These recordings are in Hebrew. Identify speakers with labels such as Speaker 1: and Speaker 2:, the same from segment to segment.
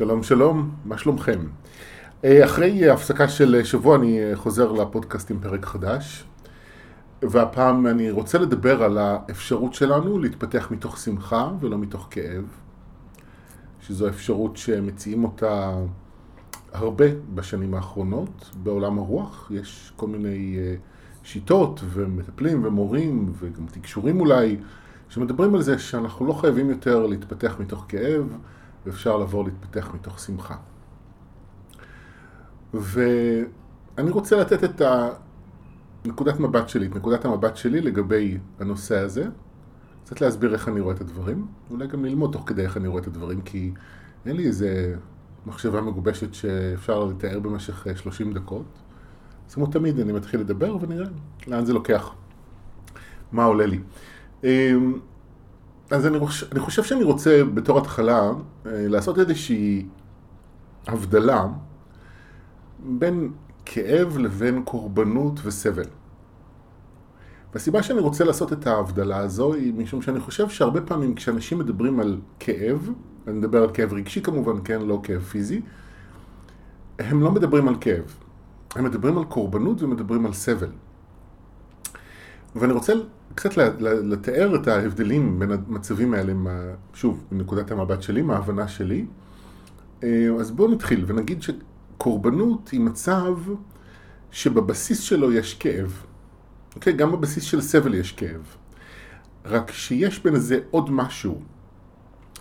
Speaker 1: שלום שלום, מה שלומכם? אה, אחרי הפסקה של שבוע אני חוזר לפודקאסט עם פרק חדש והפעם אני רוצה לדבר על האפשרות שלנו להתפתח מתוך שמחה ולא מתוך כאב שזו אפשרות שמציעים אותה הרבה בשנים האחרונות בעולם הרוח יש כל מיני אה, שיטות ומטפלים ומורים וגם תקשורים אולי שמדברים על זה שאנחנו לא חייבים יותר להתפתח מתוך כאב ואפשר לבוא להתפתח מתוך שמחה. ואני רוצה לתת את נקודת מבט שלי, את נקודת המבט שלי לגבי הנושא הזה, קצת להסביר איך אני רואה את הדברים, אולי גם ללמוד תוך כדי איך אני רואה את הדברים, כי אין לי איזה מחשבה מגובשת שאפשר לתאר במשך 30 דקות. אז כמו תמיד אני מתחיל לדבר ונראה לאן זה לוקח, מה עולה לי. אז אני, חושב, אני חושב שאני רוצה בתור התחלה אה, לעשות איזושהי הבדלה בין כאב לבין קורבנות וסבל. והסיבה שאני רוצה לעשות את ההבדלה הזו היא משום שאני חושב שהרבה פעמים כשאנשים מדברים על כאב, אני מדבר על כאב רגשי כמובן, כן, לא כאב פיזי, הם לא מדברים על כאב. הם מדברים על קורבנות ומדברים על סבל. ואני רוצה קצת לתאר את ההבדלים בין המצבים האלה, שוב, מנקודת המבט שלי, מההבנה שלי. אה, אז בואו נתחיל ונגיד שקורבנות היא מצב שבבסיס שלו יש כאב. אוקיי? גם בבסיס של סבל יש כאב. רק שיש בין זה עוד משהו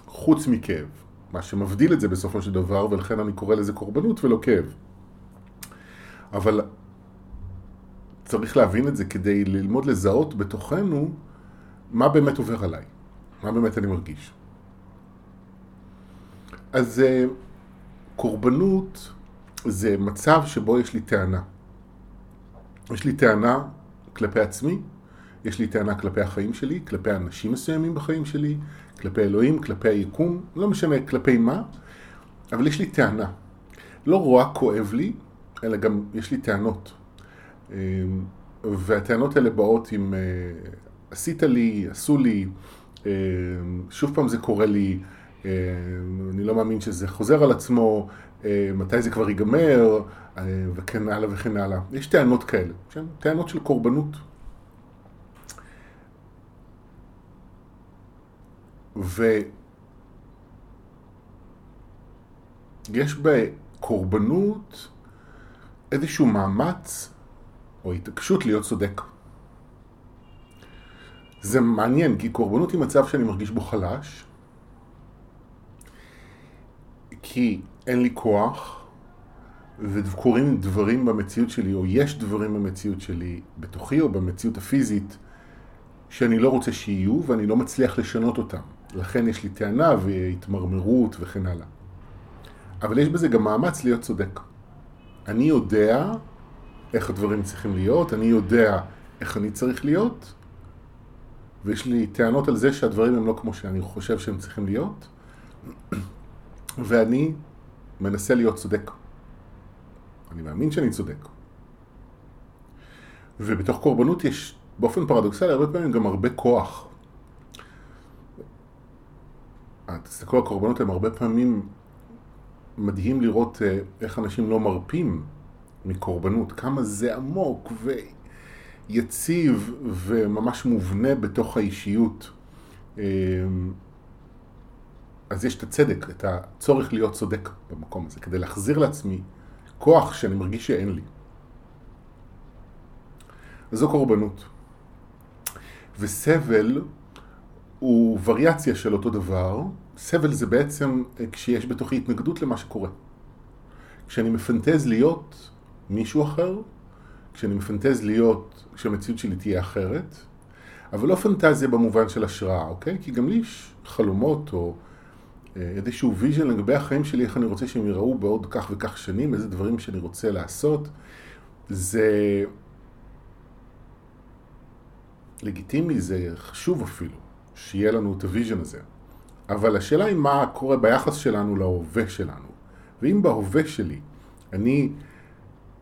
Speaker 1: חוץ מכאב. מה שמבדיל את זה בסופו של דבר, ולכן אני קורא לזה קורבנות ולא כאב. אבל צריך להבין את זה כדי ללמוד לזהות בתוכנו מה באמת עובר עליי, מה באמת אני מרגיש. אז אה, קורבנות זה מצב שבו יש לי טענה. יש לי טענה כלפי עצמי, יש לי טענה כלפי החיים שלי, כלפי אנשים מסוימים בחיים שלי, כלפי אלוהים, כלפי היקום, לא משנה כלפי מה, אבל יש לי טענה. לא רק כואב לי, אלא גם יש לי טענות. אמ, והטענות האלה באות עם אה, עשית לי, עשו לי, אמ, שוב פעם זה קורה לי, אמ, אני לא מאמין שזה חוזר על עצמו, מתי זה כבר ייגמר, אה, וכן הלאה וכן הלאה. יש טענות כאלה, כן? טענות של קורבנות. ויש בקורבנות איזשהו מאמץ או התעקשות להיות צודק. זה מעניין, כי קורבנות היא מצב שאני מרגיש בו חלש, כי אין לי כוח, וקורים דברים במציאות שלי, או יש דברים במציאות שלי, בתוכי או במציאות הפיזית, שאני לא רוצה שיהיו, ואני לא מצליח לשנות אותם. לכן יש לי טענה והתמרמרות וכן הלאה. אבל יש בזה גם מאמץ להיות צודק. אני יודע איך הדברים צריכים להיות, אני יודע איך אני צריך להיות, ויש לי טענות על זה שהדברים הם לא כמו שאני חושב שהם צריכים להיות, ואני מנסה להיות צודק. אני מאמין שאני צודק. ובתוך קורבנות יש באופן פרדוקסלי הרבה פעמים גם הרבה כוח. תסתכלו על קורבנות, הם הרבה פעמים מדהים לראות אה, איך אנשים לא מרפים מקורבנות, כמה זה עמוק ויציב וממש מובנה בתוך האישיות. אמ, אז יש את הצדק, את הצורך להיות צודק במקום הזה, כדי להחזיר לעצמי כוח שאני מרגיש שאין לי. זו קורבנות. וסבל הוא וריאציה של אותו דבר. סבל זה בעצם כשיש בתוכי התנגדות למה שקורה. כשאני מפנטז להיות מישהו אחר, כשאני מפנטז להיות, כשהמציאות שלי תהיה אחרת, אבל לא פנטזיה במובן של השראה, אוקיי? כי גם לי יש חלומות או אה, איזשהו vision לגבי החיים שלי, איך אני רוצה שהם ייראו בעוד כך וכך שנים, איזה דברים שאני רוצה לעשות. זה לגיטימי, זה חשוב אפילו, שיהיה לנו את ה vision הזה. אבל השאלה היא מה קורה ביחס שלנו להווה שלנו. ואם בהווה שלי אני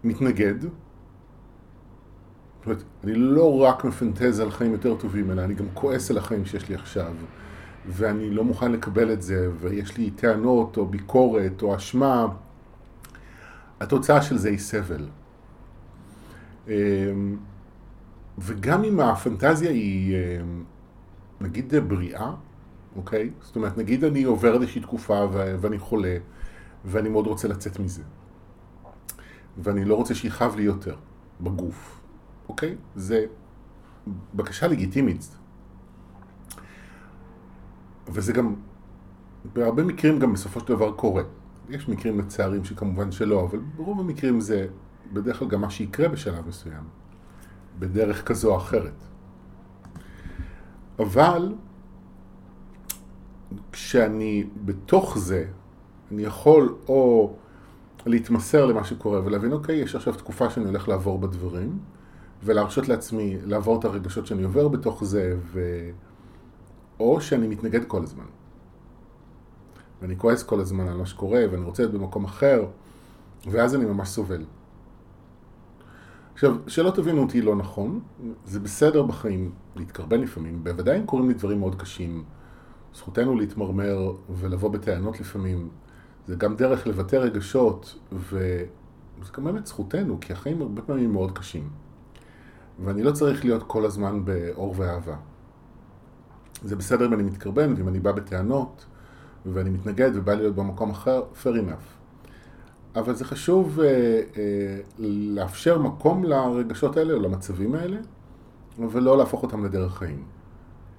Speaker 1: מתנגד. זאת אומרת, אני לא רק מפנטז על חיים יותר טובים, אלא אני גם כועס על החיים שיש לי עכשיו. ואני לא מוכן לקבל את זה, ויש לי טענות או ביקורת או אשמה, התוצאה של זה היא סבל. אמ, וגם אם הפנטזיה היא, אמ, נגיד, בריאה, אוקיי? זאת אומרת, נגיד אני עובר איזושהי תקופה ואני חולה, ואני מאוד רוצה לצאת מזה. ואני לא רוצה שיכאב לי יותר בגוף, אוקיי? זה בקשה לגיטימית. וזה גם, בהרבה מקרים גם בסופו של דבר קורה. יש מקרים מצערים שכמובן שלא, אבל ברוב המקרים זה בדרך כלל גם מה שיקרה בשלב מסוים, בדרך כזו או אחרת. אבל כשאני בתוך זה, אני יכול או להתמסר למה שקורה ולהבין, אוקיי, יש עכשיו תקופה שאני הולך לעבור בדברים, ולהרשות לעצמי לעבור את הרגשות שאני עובר בתוך זה, ו... או שאני מתנגד כל הזמן. ואני כועס כל הזמן על מה שקורה, ואני רוצה להיות במקום אחר, ואז אני ממש סובל. עכשיו, שלא תבינו אותי לא נכון, זה בסדר בחיים להתקרבן לפעמים, בוודאי אם קורים לי דברים מאוד קשים, זכותנו להתמרמר ולבוא בטענות לפעמים, זה גם דרך לבטא רגשות, וזה גם באמת זכותנו, כי החיים הרבה פעמים מאוד קשים. ואני לא צריך להיות כל הזמן באור ואהבה. זה בסדר אם אני מתקרבן ואם אני בא בטענות ואני מתנגד ובא להיות במקום אחר, fair enough. אבל זה חשוב uh, uh, לאפשר מקום לרגשות האלה או למצבים האלה, ולא להפוך אותם לדרך חיים.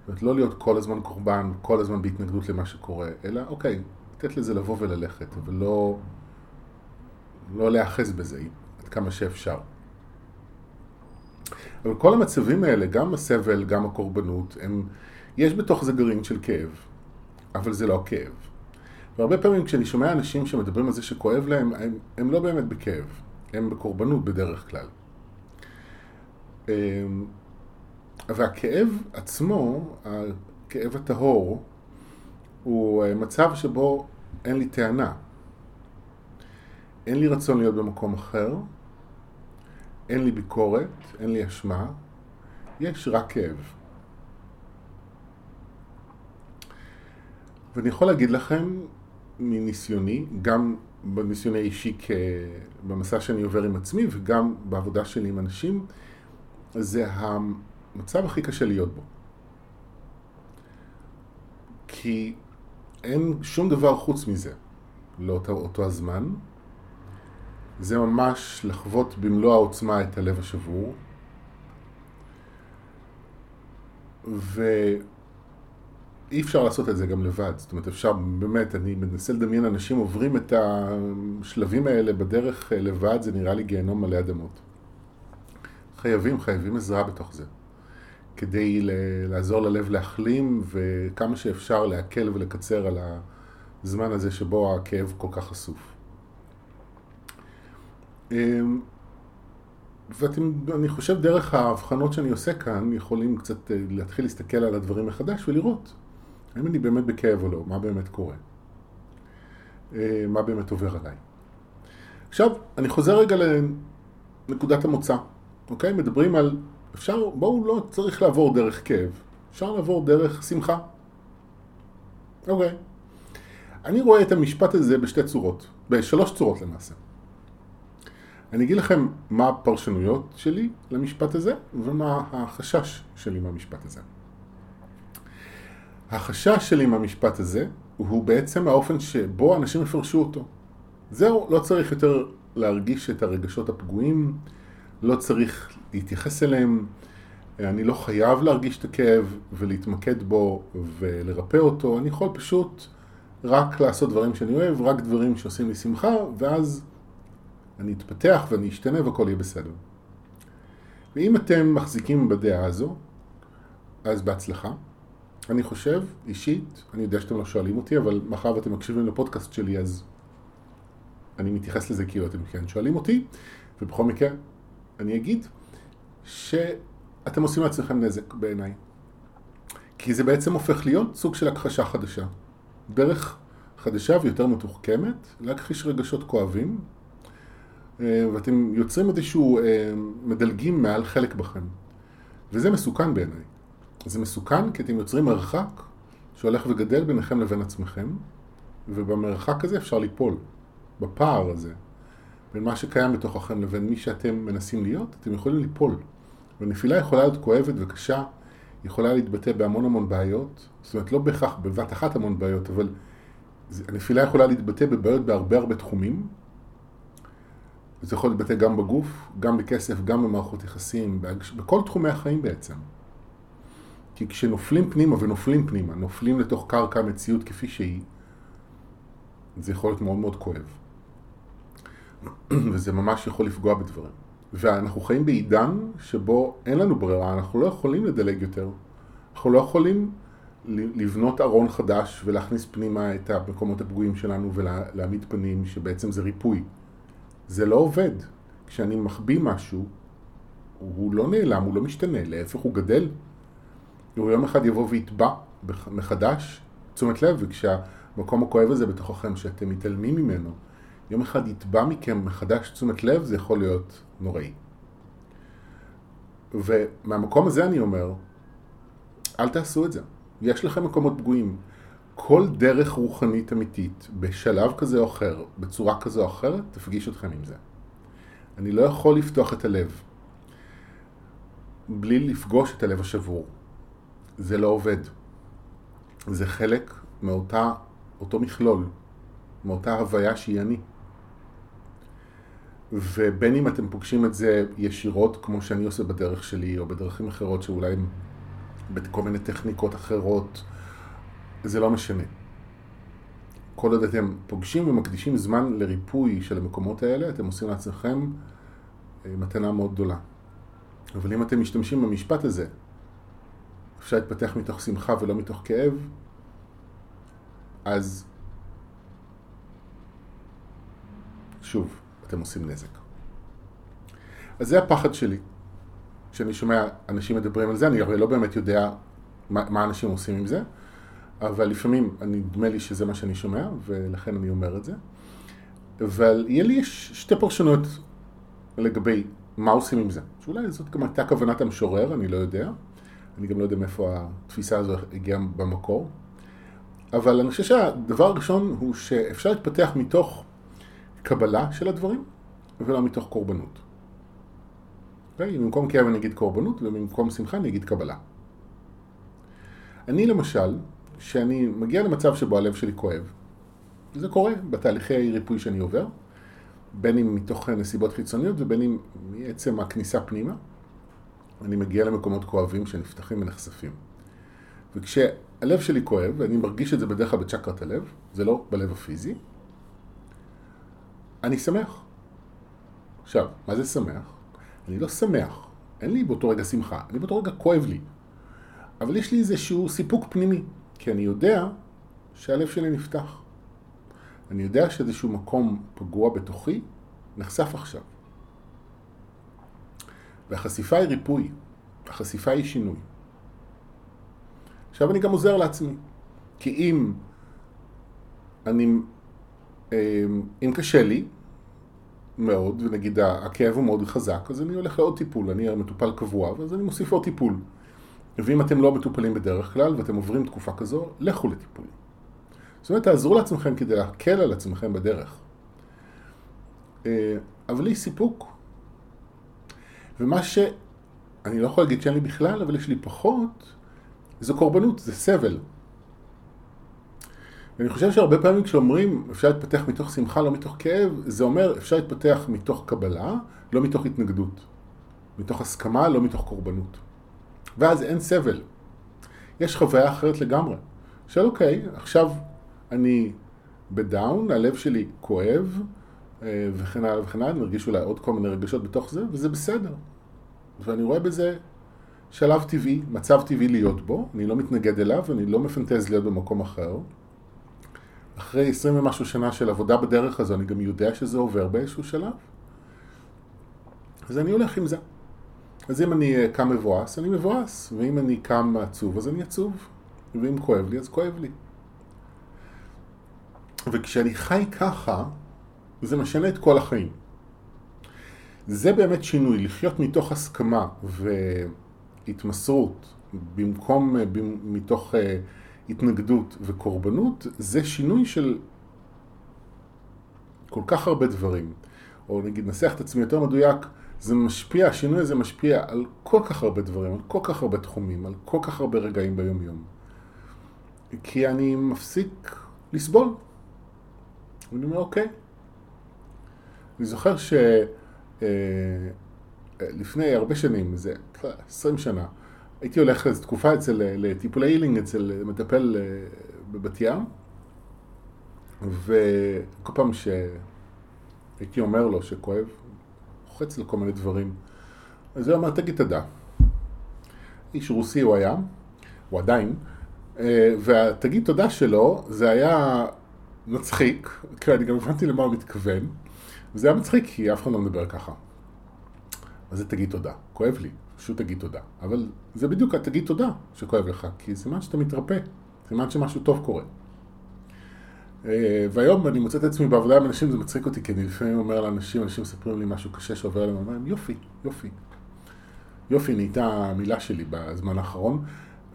Speaker 1: זאת אומרת, לא להיות כל הזמן קורבן, כל הזמן בהתנגדות למה שקורה, אלא אוקיי, לתת לזה לבוא וללכת, אבל לא, לא להיאחז בזה עד כמה שאפשר. אבל כל המצבים האלה, גם הסבל, גם הקורבנות, הם, יש בתוך זה גרעין של כאב, אבל זה לא כאב. והרבה פעמים כשאני שומע אנשים שמדברים על זה שכואב להם, הם, הם לא באמת בכאב, הם בקורבנות בדרך כלל. אמ, והכאב עצמו, הכאב הטהור, הוא אה, מצב שבו אין לי טענה. אין לי רצון להיות במקום אחר, אין לי ביקורת, אין לי אשמה, יש רק כאב. ואני יכול להגיד לכם מניסיוני, גם בניסיוני האישי במסע שאני עובר עם עצמי וגם בעבודה שלי עם אנשים, זה המצב הכי קשה להיות בו. כי אין שום דבר חוץ מזה לאותו אותו הזמן. זה ממש לחוות במלוא העוצמה את הלב השבור. ואי אפשר לעשות את זה גם לבד. זאת אומרת, אפשר באמת, אני מנסה לדמיין אנשים עוברים את השלבים האלה בדרך לבד, זה נראה לי גיהנום מלא אדמות. חייבים, חייבים עזרה בתוך זה. כדי לעזור ללב להחלים וכמה שאפשר להקל ולקצר על הזמן הזה שבו הכאב כל כך חשוף. אמ, ואני חושב דרך ההבחנות שאני עושה כאן יכולים קצת אה, להתחיל להסתכל על הדברים מחדש ולראות האם אני באמת בכאב או לא, מה באמת קורה, אה, מה באמת עובר עליי. עכשיו, אני חוזר רגע לנקודת המוצא, אוקיי? מדברים על אפשר, בואו לא צריך לעבור דרך כאב, אפשר לעבור דרך שמחה. אוקיי. אני רואה את המשפט הזה בשתי צורות, בשלוש צורות למעשה. אני אגיד לכם מה הפרשנויות שלי למשפט הזה ומה החשש שלי מהמשפט הזה. החשש שלי מהמשפט הזה הוא בעצם האופן שבו אנשים יפרשו אותו. זהו, לא צריך יותר להרגיש את הרגשות הפגועים, לא צריך להתייחס אליהם, אני לא חייב להרגיש את הכאב ולהתמקד בו ולרפא אותו, אני יכול פשוט רק לעשות דברים שאני אוהב, רק דברים שעושים לי שמחה, ואז אני אתפתח ואני אשתנה והכל יהיה בסדר. ואם אתם מחזיקים בדעה הזו, אז בהצלחה. אני חושב, אישית, אני יודע שאתם לא שואלים אותי, אבל מאחר ואתם מקשיבים לפודקאסט שלי, אז אני מתייחס לזה כאילו אתם כן שואלים אותי, ובכל מקרה, אני אגיד שאתם עושים לעצמכם נזק בעיניי. כי זה בעצם הופך להיות סוג של הכחשה חדשה. דרך חדשה ויותר מתוחכמת, להכחיש רגשות כואבים, אה, ואתם יוצרים איזשהו, אה, מדלגים מעל חלק בכם. וזה מסוכן בעיניי. זה מסוכן כי אתם יוצרים מרחק שהולך וגדל ביניכם לבין עצמכם, ובמרחק הזה אפשר ליפול, בפער הזה, בין מה שקיים בתוככם לבין מי שאתם מנסים להיות, אתם יכולים ליפול. ונפילה יכולה להיות כואבת וקשה, יכולה להתבטא בהמון המון בעיות, זאת אומרת לא בהכרח בבת אחת המון בעיות, אבל הנפילה יכולה להתבטא בבעיות בהרבה הרבה תחומים. זה יכול להתבטא גם בגוף, גם בכסף, גם במערכות יחסים, בכל תחומי החיים בעצם. כי כשנופלים פנימה ונופלים פנימה, נופלים לתוך קרקע המציאות כפי שהיא, זה יכול להיות מאוד מאוד כואב. וזה ממש יכול לפגוע בדברים. ואנחנו חיים בעידן שבו אין לנו ברירה, אנחנו לא יכולים לדלג יותר. אנחנו לא יכולים לבנות ארון חדש ולהכניס פנימה את המקומות הפגועים שלנו ולהעמיד פנים שבעצם זה ריפוי. זה לא עובד. כשאני מחביא משהו, הוא לא נעלם, הוא לא משתנה, להפך הוא גדל. הוא יום אחד יבוא ויתבע מחדש תשומת לב, וכשהמקום הכואב הזה בתוככם, שאתם מתעלמים ממנו, יום אחד יתבע מכם מחדש תשומת לב, זה יכול להיות נוראי. ומהמקום הזה אני אומר, אל תעשו את זה. יש לכם מקומות פגועים. כל דרך רוחנית אמיתית, בשלב כזה או אחר, בצורה כזו או אחרת, תפגיש אתכם עם זה. אני לא יכול לפתוח את הלב בלי לפגוש את הלב השבור. זה לא עובד. זה חלק מאותה, אותו מכלול, מאותה הוויה שהיא אני. ובין אם אתם פוגשים את זה ישירות, כמו שאני עושה בדרך שלי, או בדרכים אחרות שאולי בכל מיני טכניקות אחרות, זה לא משנה. כל עוד אתם פוגשים ומקדישים זמן לריפוי של המקומות האלה, אתם עושים לעצמכם אה, מתנה מאוד גדולה. אבל אם אתם משתמשים במשפט הזה, אפשר להתפתח מתוך שמחה ולא מתוך כאב, אז שוב, אתם עושים נזק. אז זה הפחד שלי. כשאני שומע אנשים מדברים על זה, אני הרי לא באמת יודע מה, מה אנשים עושים עם זה, אבל לפעמים נדמה לי שזה מה שאני שומע, ולכן אני אומר את זה. אבל יהיה לי שתי פרשנויות לגבי מה עושים עם זה. שאולי זאת גם הייתה כוונת המשורר, אני לא יודע. אני גם לא יודע מאיפה התפיסה הזו הגיעה במקור. אבל אני חושב שהדבר הראשון הוא שאפשר להתפתח מתוך קבלה של הדברים ולא מתוך קורבנות. Okay? אוקיי? במקום כאב אני אגיד קורבנות ובמקום שמחה אני אגיד קבלה. אני למשל, שאני מגיע למצב שבו הלב שלי כואב, זה קורה בתהליכי ריפוי שאני עובר, בין אם מתוך נסיבות חיצוניות ובין אם מעצם הכניסה פנימה, אני מגיע למקומות כואבים שנפתחים ונחשפים. וכשהלב שלי כואב, ואני מרגיש את זה בדרך כלל בצ'קרת הלב, זה לא בלב הפיזי, אני שמח. עכשיו, מה זה שמח? אני לא שמח, אין לי באותו רגע שמחה, אני באותו רגע כואב לי. אבל יש לי איזשהו סיפוק פנימי, כי אני יודע שהלב שלי נפתח. אני יודע שאיזשהו מקום פגוע בתוכי נחשף עכשיו. והחשיפה היא ריפוי, החשיפה היא שינוי. עכשיו אני גם עוזר לעצמי, כי אם אני, אם קשה לי מאוד, ונגיד הכאב הוא מאוד חזק, אז אני הולך לעוד טיפול, אני מטופל קבוע, ואז אני מוסיף עוד טיפול. ואם אתם לא מטופלים בדרך כלל, ואתם עוברים תקופה כזו, לכו לטיפול. זאת אומרת, תעזרו לעצמכם כדי להקל על עצמכם בדרך. אה, אבל לי סיפוק. ומה ש... אני לא יכול להגיד שאין לי בכלל, אבל יש לי פחות, זו קורבנות, זה סבל. ואני חושב שהרבה פעמים כשאומרים אפשר להתפתח מתוך שמחה, לא מתוך כאב, זה אומר אפשר להתפתח מתוך קבלה, לא מתוך התנגדות. מתוך הסכמה, לא מתוך קורבנות. ואז אין סבל. יש חוויה אחרת לגמרי. של אוקיי, עכשיו אני בדאון, הלב שלי כואב, אה, וכן הלאה וכן הלאה, אני מרגיש אולי עוד כל מיני רגשות בתוך זה, וזה בסדר. ואני רואה בזה שלב טבעי, מצב טבעי להיות בו, אני לא מתנגד אליו, אני לא מפנטז להיות במקום אחר. אחרי עשרים ומשהו שנה של עבודה בדרך הזו, אני גם יודע שזה עובר באיזשהו שלב. אז אני הולך עם זה. אז אם אני אה, קם מבואס, אני מבואס, ואם אני קם עצוב, אז אני עצוב, ואם כואב לי, אז כואב לי. וכשאני חי ככה, זה משנה את כל החיים. זה באמת שינוי, לחיות מתוך הסכמה והתמסרות, במקום, מתוך אה, התנגדות וקורבנות, זה שינוי של כל כך הרבה דברים. או נגיד, נסח את עצמי יותר מדויק, זה משפיע, השינוי הזה משפיע על כל כך הרבה דברים, על כל כך הרבה תחומים, על כל כך הרבה רגעים ביום-יום. כי אני מפסיק לסבול. אני אומר, אוקיי. אני זוכר שלפני אה, הרבה שנים, זה 20 שנה, הייתי הולך איזו תקופה אצל, לטיפולי הילינג אצל מטפל אה, בבת ים, וכל פעם שהייתי אומר לו שכואב, לוחץ לכל מיני דברים, אז הוא אמר, תגיד תודה. איש רוסי הוא היה, הוא עדיין, אה, והתגיד תודה שלו, זה היה מצחיק, כי אני גם הבנתי למה הוא מתכוון, וזה היה מצחיק כי אף אחד לא מדבר ככה. אז זה תגיד תודה, כואב לי, פשוט תגיד תודה. אבל זה בדיוק התגיד תודה שכואב לך, כי סימן שאתה מתרפא, סימן שמשהו טוב קורה. אה, והיום אני מוצא את עצמי בעבודה עם אנשים, זה מצחיק אותי, כי אני לפעמים אומר לאנשים, אנשים מספרים לי משהו קשה שעובר עליהם, אומרים יופי, יופי. יופי נהייתה המילה שלי בזמן האחרון,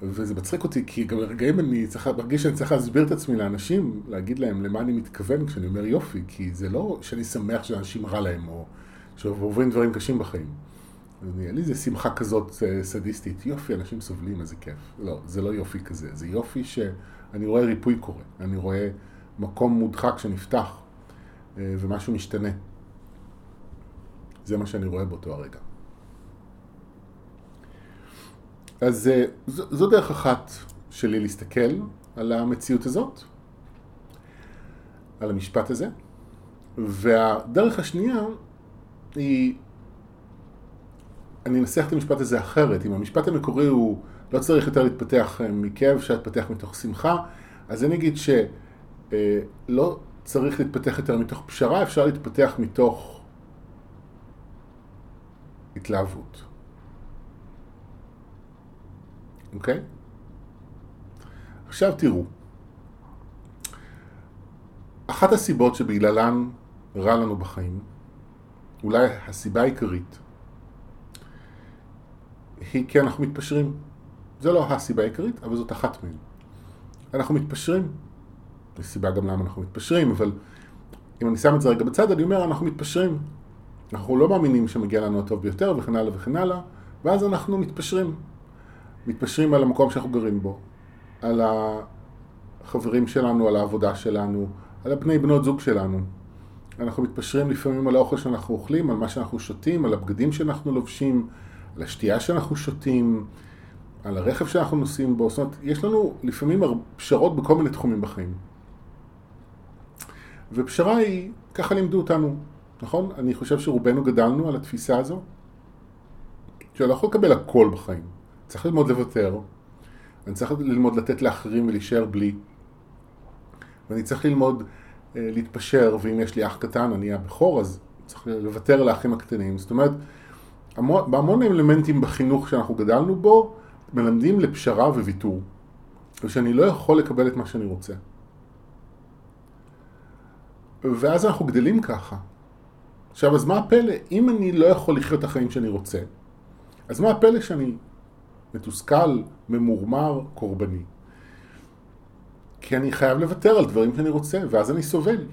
Speaker 1: וזה מצחיק אותי, כי גם לרגעים אני צריך, מרגיש שאני צריך להסביר את עצמי לאנשים, להגיד להם למה אני מתכוון כשאני אומר יופי, כי זה לא שאני שמח שאנשים רע להם, או שעוברים דברים קשים בחיים. אין לי איזה שמחה כזאת אה, סדיסטית, יופי, אנשים סובלים, איזה כיף. לא, זה לא יופי כזה, זה יופי שאני רואה ריפוי קורה, אני רואה מקום מודחק שנפתח אה, ומשהו משתנה. זה מה שאני רואה באותו הרגע. אז אה, זו דרך אחת שלי להסתכל על המציאות הזאת, על המשפט הזה, והדרך השנייה היא, אני אנסח את המשפט הזה אחרת, אם המשפט המקורי הוא לא צריך יותר להתפתח אה, מכאב, אפשר להתפתח מתוך שמחה, אז אני אגיד שלא צריך להתפתח יותר מתוך פשרה, אפשר להתפתח מתוך התלהבות. אוקיי? עכשיו תראו, אחת הסיבות שבגללן רע לנו בחיים, אולי הסיבה העיקרית, היא כי אנחנו מתפשרים. זה לא הסיבה העיקרית, אבל זאת אחת מהן. אנחנו מתפשרים. יש סיבה גם למה אנחנו מתפשרים, אבל אם אני שם את זה רגע בצד, אני אומר, אנחנו מתפשרים. אנחנו לא מאמינים שמגיע לנו הטוב ביותר, וכן הלאה וכן הלאה, ואז אנחנו מתפשרים. מתפשרים על המקום שאנחנו גרים בו, על החברים שלנו, על העבודה שלנו, על הפני בנות זוג שלנו. אנחנו מתפשרים לפעמים על האוכל שאנחנו אוכלים, על מה שאנחנו שותים, על הבגדים שאנחנו לובשים, על השתייה שאנחנו שותים, על הרכב שאנחנו נוסעים בו. זאת אומרת, יש לנו לפעמים פשרות בכל מיני תחומים בחיים. ופשרה היא, ככה לימדו אותנו, נכון? אני חושב שרובנו גדלנו על התפיסה הזו, שאתה לא יכול לקבל הכל בחיים. צריך ללמוד לוותר, אני צריך ללמוד לתת לאחרים ולהישאר בלי, ואני צריך ללמוד אה, להתפשר, ואם יש לי אח קטן, אני הבכור, אז צריך לוותר לאחים הקטנים. זאת אומרת, המון, בהמון אלמנטים בחינוך שאנחנו גדלנו בו, מלמדים לפשרה וויתור, ושאני לא יכול לקבל את מה שאני רוצה. ואז אנחנו גדלים ככה. עכשיו, אז מה הפלא? אם אני לא יכול לחיות את החיים שאני רוצה, אז מה הפלא שאני מתוסכל, ממורמר, קורבני. כי אני חייב לוותר על דברים שאני רוצה, ואז אני סובל.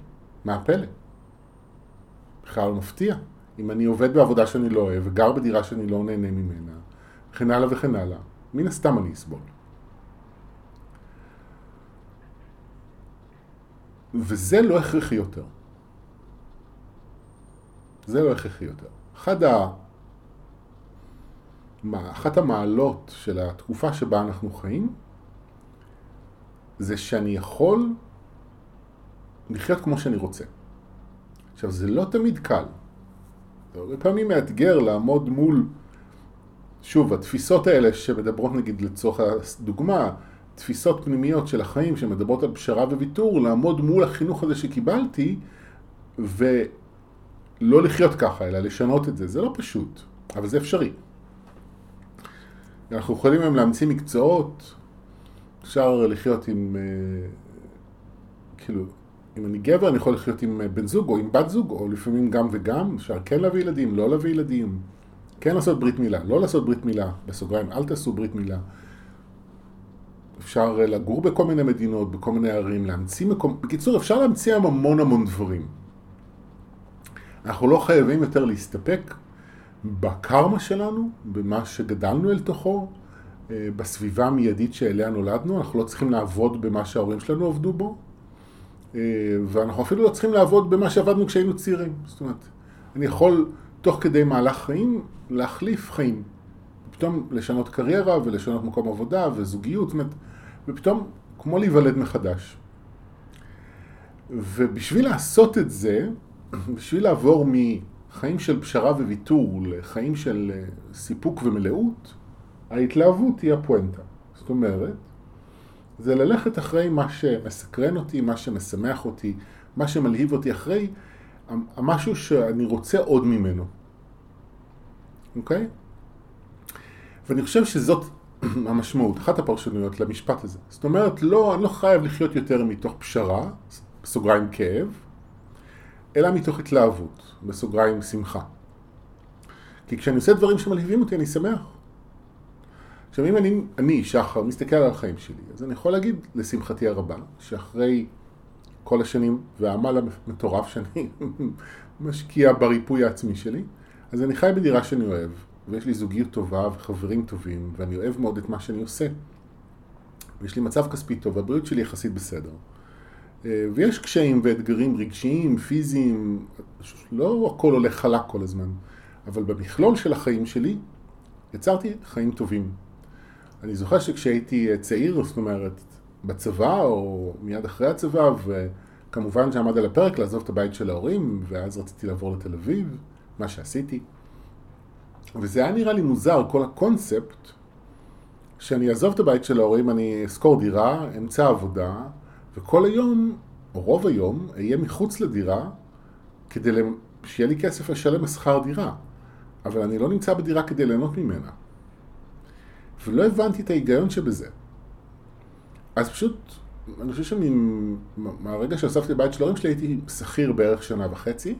Speaker 1: מה הפלא? בכלל לא מפתיע. אם אני עובד בעבודה שאני לא אוהב, וגר בדירה שאני לא נהנה ממנה, וכן הלאה וכן הלאה, מן הסתם אני אסבול. וזה לא הכרחי יותר. זה לא הכרחי יותר. אחד אחת המעלות של התקופה שבה אנחנו חיים, זה שאני יכול לחיות כמו שאני רוצה. עכשיו, זה לא תמיד קל. זה הרבה פעמים מאתגר לעמוד מול, שוב, התפיסות האלה שמדברות נגיד לצורך הדוגמה, תפיסות פנימיות של החיים שמדברות על פשרה וויתור, לעמוד מול החינוך הזה שקיבלתי ולא לחיות ככה, אלא לשנות את זה. זה לא פשוט, אבל זה אפשרי. אנחנו יכולים היום להמציא מקצועות, אפשר לחיות עם, אה, כאילו, אם אני גבר אני יכול לחיות עם אה, בן זוג או עם בת זוג, או לפעמים גם וגם, אפשר כן להביא ילדים, לא להביא ילדים, כן לעשות ברית מילה, לא לעשות ברית מילה, בסוגריים, אל תעשו ברית מילה. אפשר לגור בכל מיני מדינות, בכל מיני ערים, להמציא מקום... בקיצור, אפשר להמציא היום המון המון דברים. אנחנו לא חייבים יותר להסתפק בקרמה שלנו, במה שגדלנו אל תוכו, אה, בסביבה המיידית שאליה נולדנו, אנחנו לא צריכים לעבוד במה שההורים שלנו עבדו בו, אה, ואנחנו אפילו לא צריכים לעבוד במה שעבדנו כשהיינו צעירים. זאת אומרת, אני יכול תוך כדי מהלך חיים להחליף חיים. פתאום לשנות קריירה ולשנות מקום עבודה וזוגיות, זאת אומרת, ופתאום כמו להיוולד מחדש. ובשביל לעשות את זה, בשביל לעבור מחיים של פשרה וויתור לחיים של אה, סיפוק ומלאות, ההתלהבות היא הפואנטה. זאת אומרת, זה ללכת אחרי מה שמסקרן אותי, מה שמשמח אותי, מה שמלהיב אותי, אחרי המשהו שאני רוצה עוד ממנו. אוקיי? ואני חושב שזאת המשמעות, אחת הפרשנויות למשפט הזה. זאת אומרת, לא, אני לא חייב לחיות יותר מתוך פשרה, בסוגריים כאב, אלא מתוך התלהבות, בסוגריים שמחה. כי כשאני עושה דברים שמלהיבים אותי, אני שמח. עכשיו, אם אני, אני, שחר, מסתכל על החיים שלי, אז אני יכול להגיד, לשמחתי הרבה, שאחרי כל השנים והעמל המטורף שאני משקיע בריפוי העצמי שלי, אז אני חי בדירה שאני אוהב, ויש לי זוגיות טובה וחברים טובים, ואני אוהב מאוד את מה שאני עושה. ויש לי מצב כספי טוב, והבריאות שלי יחסית בסדר. אה, ויש קשיים ואתגרים רגשיים, פיזיים, לא הכל הולך חלק כל הזמן, אבל במכלול של החיים שלי יצרתי חיים טובים. אני זוכר שכשהייתי צעיר, זאת אומרת, בצבא או מיד אחרי הצבא, וכמובן שעמד על הפרק לעזוב את הבית של ההורים, ואז רציתי לעבור לתל אביב, מה שעשיתי. וזה היה נראה לי מוזר, כל הקונספט, שאני אעזוב את הבית של ההורים, אני אשכור דירה, אמצע עבודה, וכל היום, או רוב היום, אהיה מחוץ לדירה, כדי שיהיה לי כסף לשלם שכר דירה. אבל אני לא נמצא בדירה כדי ליהנות ממנה. ולא הבנתי את ההיגיון שבזה. אז פשוט, אני חושב שמהרגע שאספתי בית של ההורים שלי הייתי שכיר בערך שנה וחצי,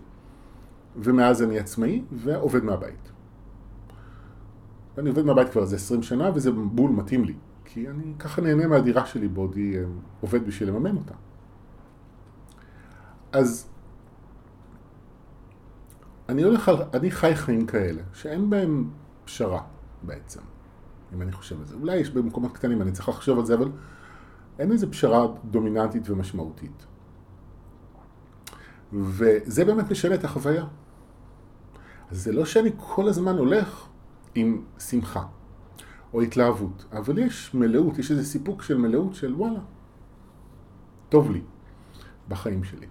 Speaker 1: ומאז אני עצמאי ועובד מהבית. ואני עובד מהבית כבר איזה 20 שנה וזה בול מתאים לי, כי אני ככה נהנה מהדירה שלי בעודי אה, עובד בשביל לממן אותה. אז אני הולך אני חי חיים כאלה, שאין בהם פשרה בעצם, אם אני חושב על זה. אולי יש במקומות קטנים, אני צריך לחשוב על זה, אבל אין איזה פשרה דומיננטית ומשמעותית. וזה באמת משנה את החוויה. אז זה לא שאני כל הזמן הולך עם שמחה או התלהבות, אבל יש מלאות, יש איזה סיפוק של מלאות של וואלה, טוב לי בחיים שלי.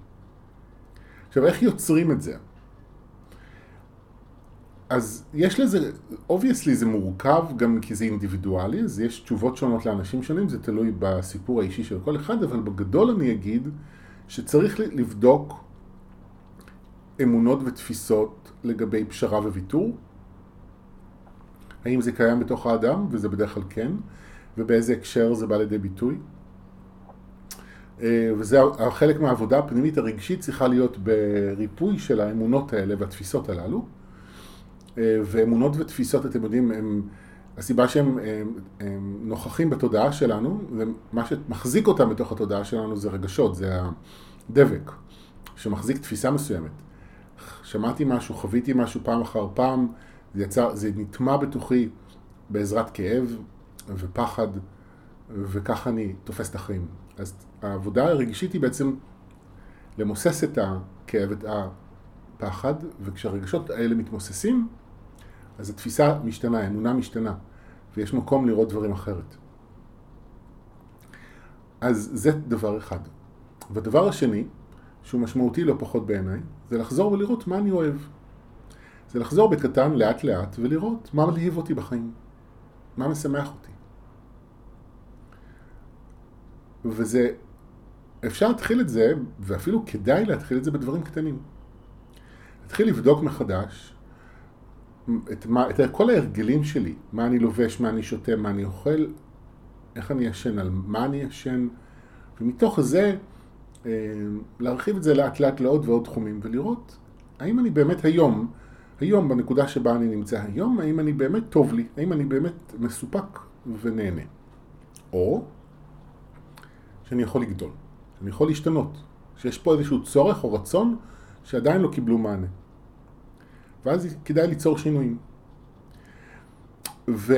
Speaker 1: עכשיו, איך יוצרים את זה? אז יש לזה, obviously זה מורכב גם כי זה אינדיבידואלי, אז יש תשובות שונות לאנשים שונים, זה תלוי בסיפור האישי של כל אחד, אבל בגדול אני אגיד שצריך לבדוק אמונות ותפיסות לגבי פשרה וויתור. האם זה קיים בתוך האדם, וזה בדרך כלל כן, ובאיזה הקשר זה בא לידי ביטוי. אה, וזה חלק מהעבודה הפנימית הרגשית צריכה להיות בריפוי של האמונות האלה והתפיסות הללו. אה, ואמונות ותפיסות, אתם יודעים, הם, הסיבה שהם הם, הם נוכחים בתודעה שלנו, ומה שמחזיק אותם בתוך התודעה שלנו זה רגשות, זה הדבק, שמחזיק תפיסה מסוימת. שמעתי משהו, חוויתי משהו פעם אחר פעם, זה, יצר, זה נטמע בתוכי בעזרת כאב ופחד, וככה אני תופס את החיים. אז העבודה הרגשית היא בעצם למוסס את הכאב, את הפחד, וכשהרגשות האלה מתמוססים, אז התפיסה משתנה, האמונה משתנה, ויש מקום לראות דברים אחרת. אז זה דבר אחד. והדבר השני, שהוא משמעותי לא פחות בעיניי, זה לחזור ולראות מה אני אוהב. זה לחזור בקטן לאט לאט ולראות מה מלהיב אותי בחיים, מה משמח אותי. וזה, אפשר להתחיל את זה, ואפילו כדאי להתחיל את זה בדברים קטנים. להתחיל לבדוק מחדש את, מה, את כל ההרגלים שלי, מה אני לובש, מה אני שותה, מה אני אוכל, איך אני ישן, על מה אני ישן, ומתוך זה אה, להרחיב את זה לאט לאט לעוד ועוד תחומים ולראות האם אני באמת היום, היום בנקודה שבה אני נמצא היום, האם אני באמת טוב לי, האם אני באמת מסופק ונהנה. או שאני יכול לגדול, שאני יכול להשתנות, שיש פה איזשהו צורך או רצון שעדיין לא קיבלו מענה. ואז כדאי ליצור שינויים. ו,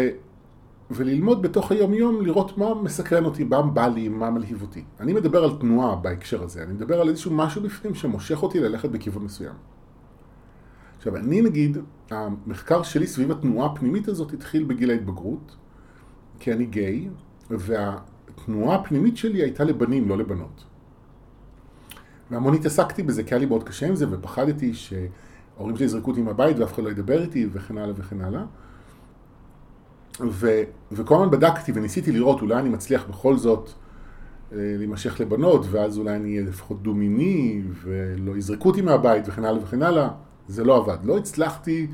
Speaker 1: וללמוד בתוך היום-יום, לראות מה מסקרן אותי, מה בא לי, מה מלהיב אותי. אני מדבר על תנועה בהקשר הזה, אני מדבר על איזשהו משהו בפנים שמושך אותי ללכת בכיוון מסוים. עכשיו, אני נגיד, המחקר שלי סביב התנועה הפנימית הזאת התחיל בגיל ההתבגרות, כי אני גיי, והתנועה הפנימית שלי הייתה לבנים, לא לבנות. והמון התעסקתי בזה, כי היה לי מאוד קשה עם זה, ופחדתי שההורים שלי יזרקו אותי מהבית ואף אחד לא ידבר איתי, וכן הלאה וכן הלאה. ו, וכל הזמן בדקתי וניסיתי לראות, אולי אני מצליח בכל זאת אה, להימשך לבנות, ואז אולי אני אהיה לפחות דו-מיני, ולא יזרקו אותי מהבית, וכן הלאה וכן הלאה. זה לא עבד. לא הצלחתי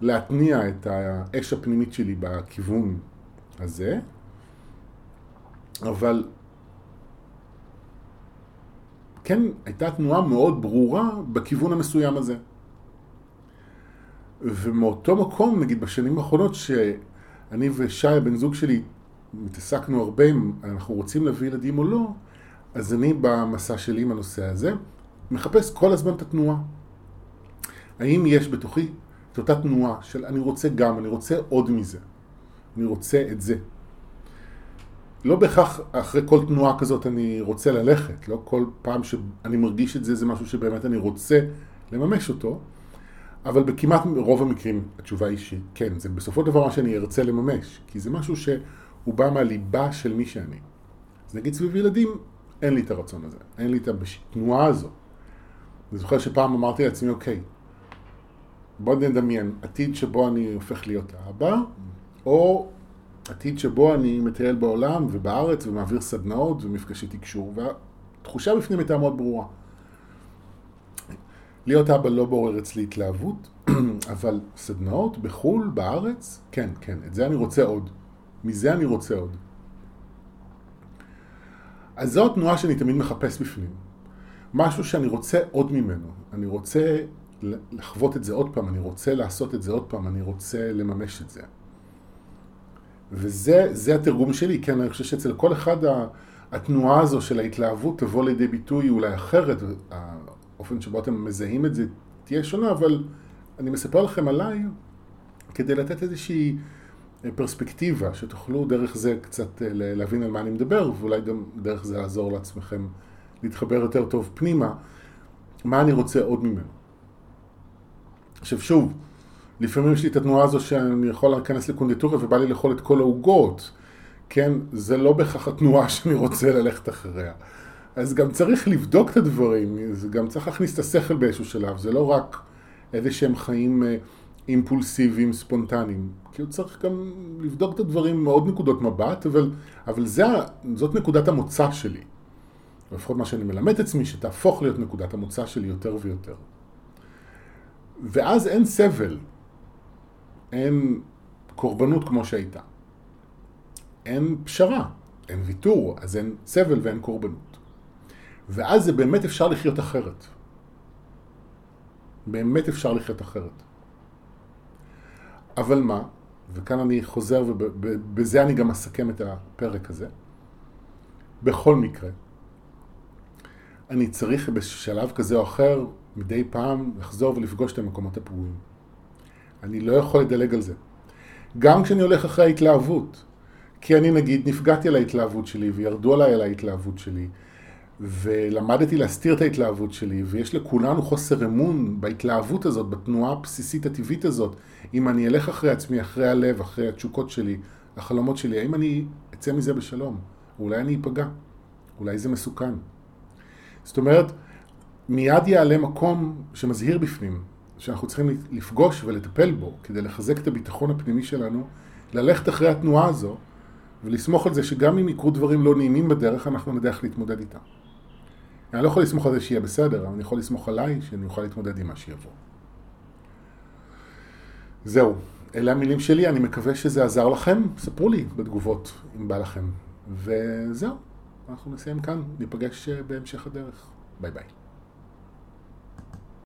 Speaker 1: להתניע את האש הפנימית שלי בכיוון הזה, אבל כן הייתה תנועה מאוד ברורה בכיוון המסוים הזה. ומאותו מקום, נגיד בשנים האחרונות, שאני ושי, הבן זוג שלי, מתעסקנו הרבה אם אנחנו רוצים להביא ילדים או לא, אז אני במסע שלי עם הנושא הזה, מחפש כל הזמן את התנועה. האם יש בתוכי את אותה תנועה של אני רוצה גם, אני רוצה עוד מזה, אני רוצה את זה. לא בהכרח אחרי כל תנועה כזאת אני רוצה ללכת, לא כל פעם שאני מרגיש את זה זה משהו שבאמת אני רוצה לממש אותו, אבל בכמעט רוב המקרים התשובה היא שכן, זה בסופו של דבר מה שאני ארצה לממש, כי זה משהו שהוא בא מהליבה של מי שאני. אז נגיד סביב ילדים, אין לי את הרצון הזה, אין לי את התנועה הזו. אני זוכר שפעם אמרתי לעצמי, אוקיי, בוא נדמיין עתיד שבו אני הופך להיות האבא, או עתיד שבו אני מטייל בעולם ובארץ ומעביר סדנאות ומפגשי תקשור, והתחושה בפנים הייתה מאוד ברורה. להיות אבא לא בורר אצלי התלהבות, אבל סדנאות בחו"ל, בארץ, כן, כן, את זה אני רוצה עוד. מזה אני רוצה עוד. אז זו התנועה שאני תמיד מחפש בפנים. משהו שאני רוצה עוד ממנו. אני רוצה לחוות את זה עוד פעם, אני רוצה לעשות את זה עוד פעם, אני רוצה לממש את זה. וזה התרגום שלי, כן, אני חושב שאצל כל אחד התנועה הזו של ההתלהבות תבוא לידי ביטוי אולי אחרת, האופן שבו אתם מזהים את זה תהיה שונה, אבל אני מספר לכם עליי כדי לתת איזושהי פרספקטיבה, שתוכלו דרך זה קצת אה, להבין על מה אני מדבר, ואולי גם דרך זה לעזור לעצמכם להתחבר יותר טוב פנימה, מה אני רוצה עוד ממנו. עכשיו שוב, לפעמים יש לי את התנועה הזו שאני יכול להיכנס לקונדיטוריה ובא לי לאכול את כל העוגות, כן? זה לא בהכרח התנועה שאני רוצה ללכת אחריה. אז גם צריך לבדוק את הדברים, זה גם צריך להכניס את השכל באיזשהו שלב, זה לא רק איזה שהם חיים אה, אימפולסיביים, ספונטניים. כאילו צריך גם לבדוק את הדברים מעוד נקודות מבט, אבל, אבל זה, זאת נקודת המוצא שלי. לפחות מה שאני מלמד את עצמי, שתהפוך להיות נקודת המוצא שלי יותר ויותר. ואז אין סבל, אין קורבנות כמו שהייתה. אין פשרה, אין ויתור, אז אין סבל ואין קורבנות. ואז זה באמת אפשר לחיות אחרת. באמת אפשר לחיות אחרת. אבל מה, וכאן אני חוזר ובזה אני גם אסכם את הפרק הזה, בכל מקרה, אני צריך בשלב כזה או אחר מדי פעם לחזור ולפגוש את המקומות הפגועים. אני לא יכול לדלג על זה. גם כשאני הולך אחרי ההתלהבות, כי אני נגיד נפגעתי על ההתלהבות שלי וירדו עליי על ההתלהבות שלי ולמדתי להסתיר את ההתלהבות שלי ויש לכולנו חוסר אמון בהתלהבות הזאת, בתנועה הבסיסית הטבעית הזאת אם אני אלך אחרי עצמי, אחרי הלב, אחרי התשוקות שלי, החלומות שלי, האם אני אצא מזה בשלום? אולי אני אפגע, אולי זה מסוכן. זאת אומרת, מיד יעלה מקום שמזהיר בפנים, שאנחנו צריכים לפגוש ולטפל בו כדי לחזק את הביטחון הפנימי שלנו, ללכת אחרי התנועה הזו ולסמוך על זה שגם אם יקרו דברים לא נעימים בדרך, אנחנו נדע איך להתמודד איתם. אני לא יכול לסמוך על זה שיהיה בסדר, אבל אני יכול לסמוך עליי שאני אוכל להתמודד עם מה שיבוא. זהו, אלה המילים שלי, אני מקווה שזה עזר לכם, ספרו לי בתגובות אם בא לכם. וזהו, אנחנו נסיים כאן, ניפגש בהמשך הדרך. ביי ביי.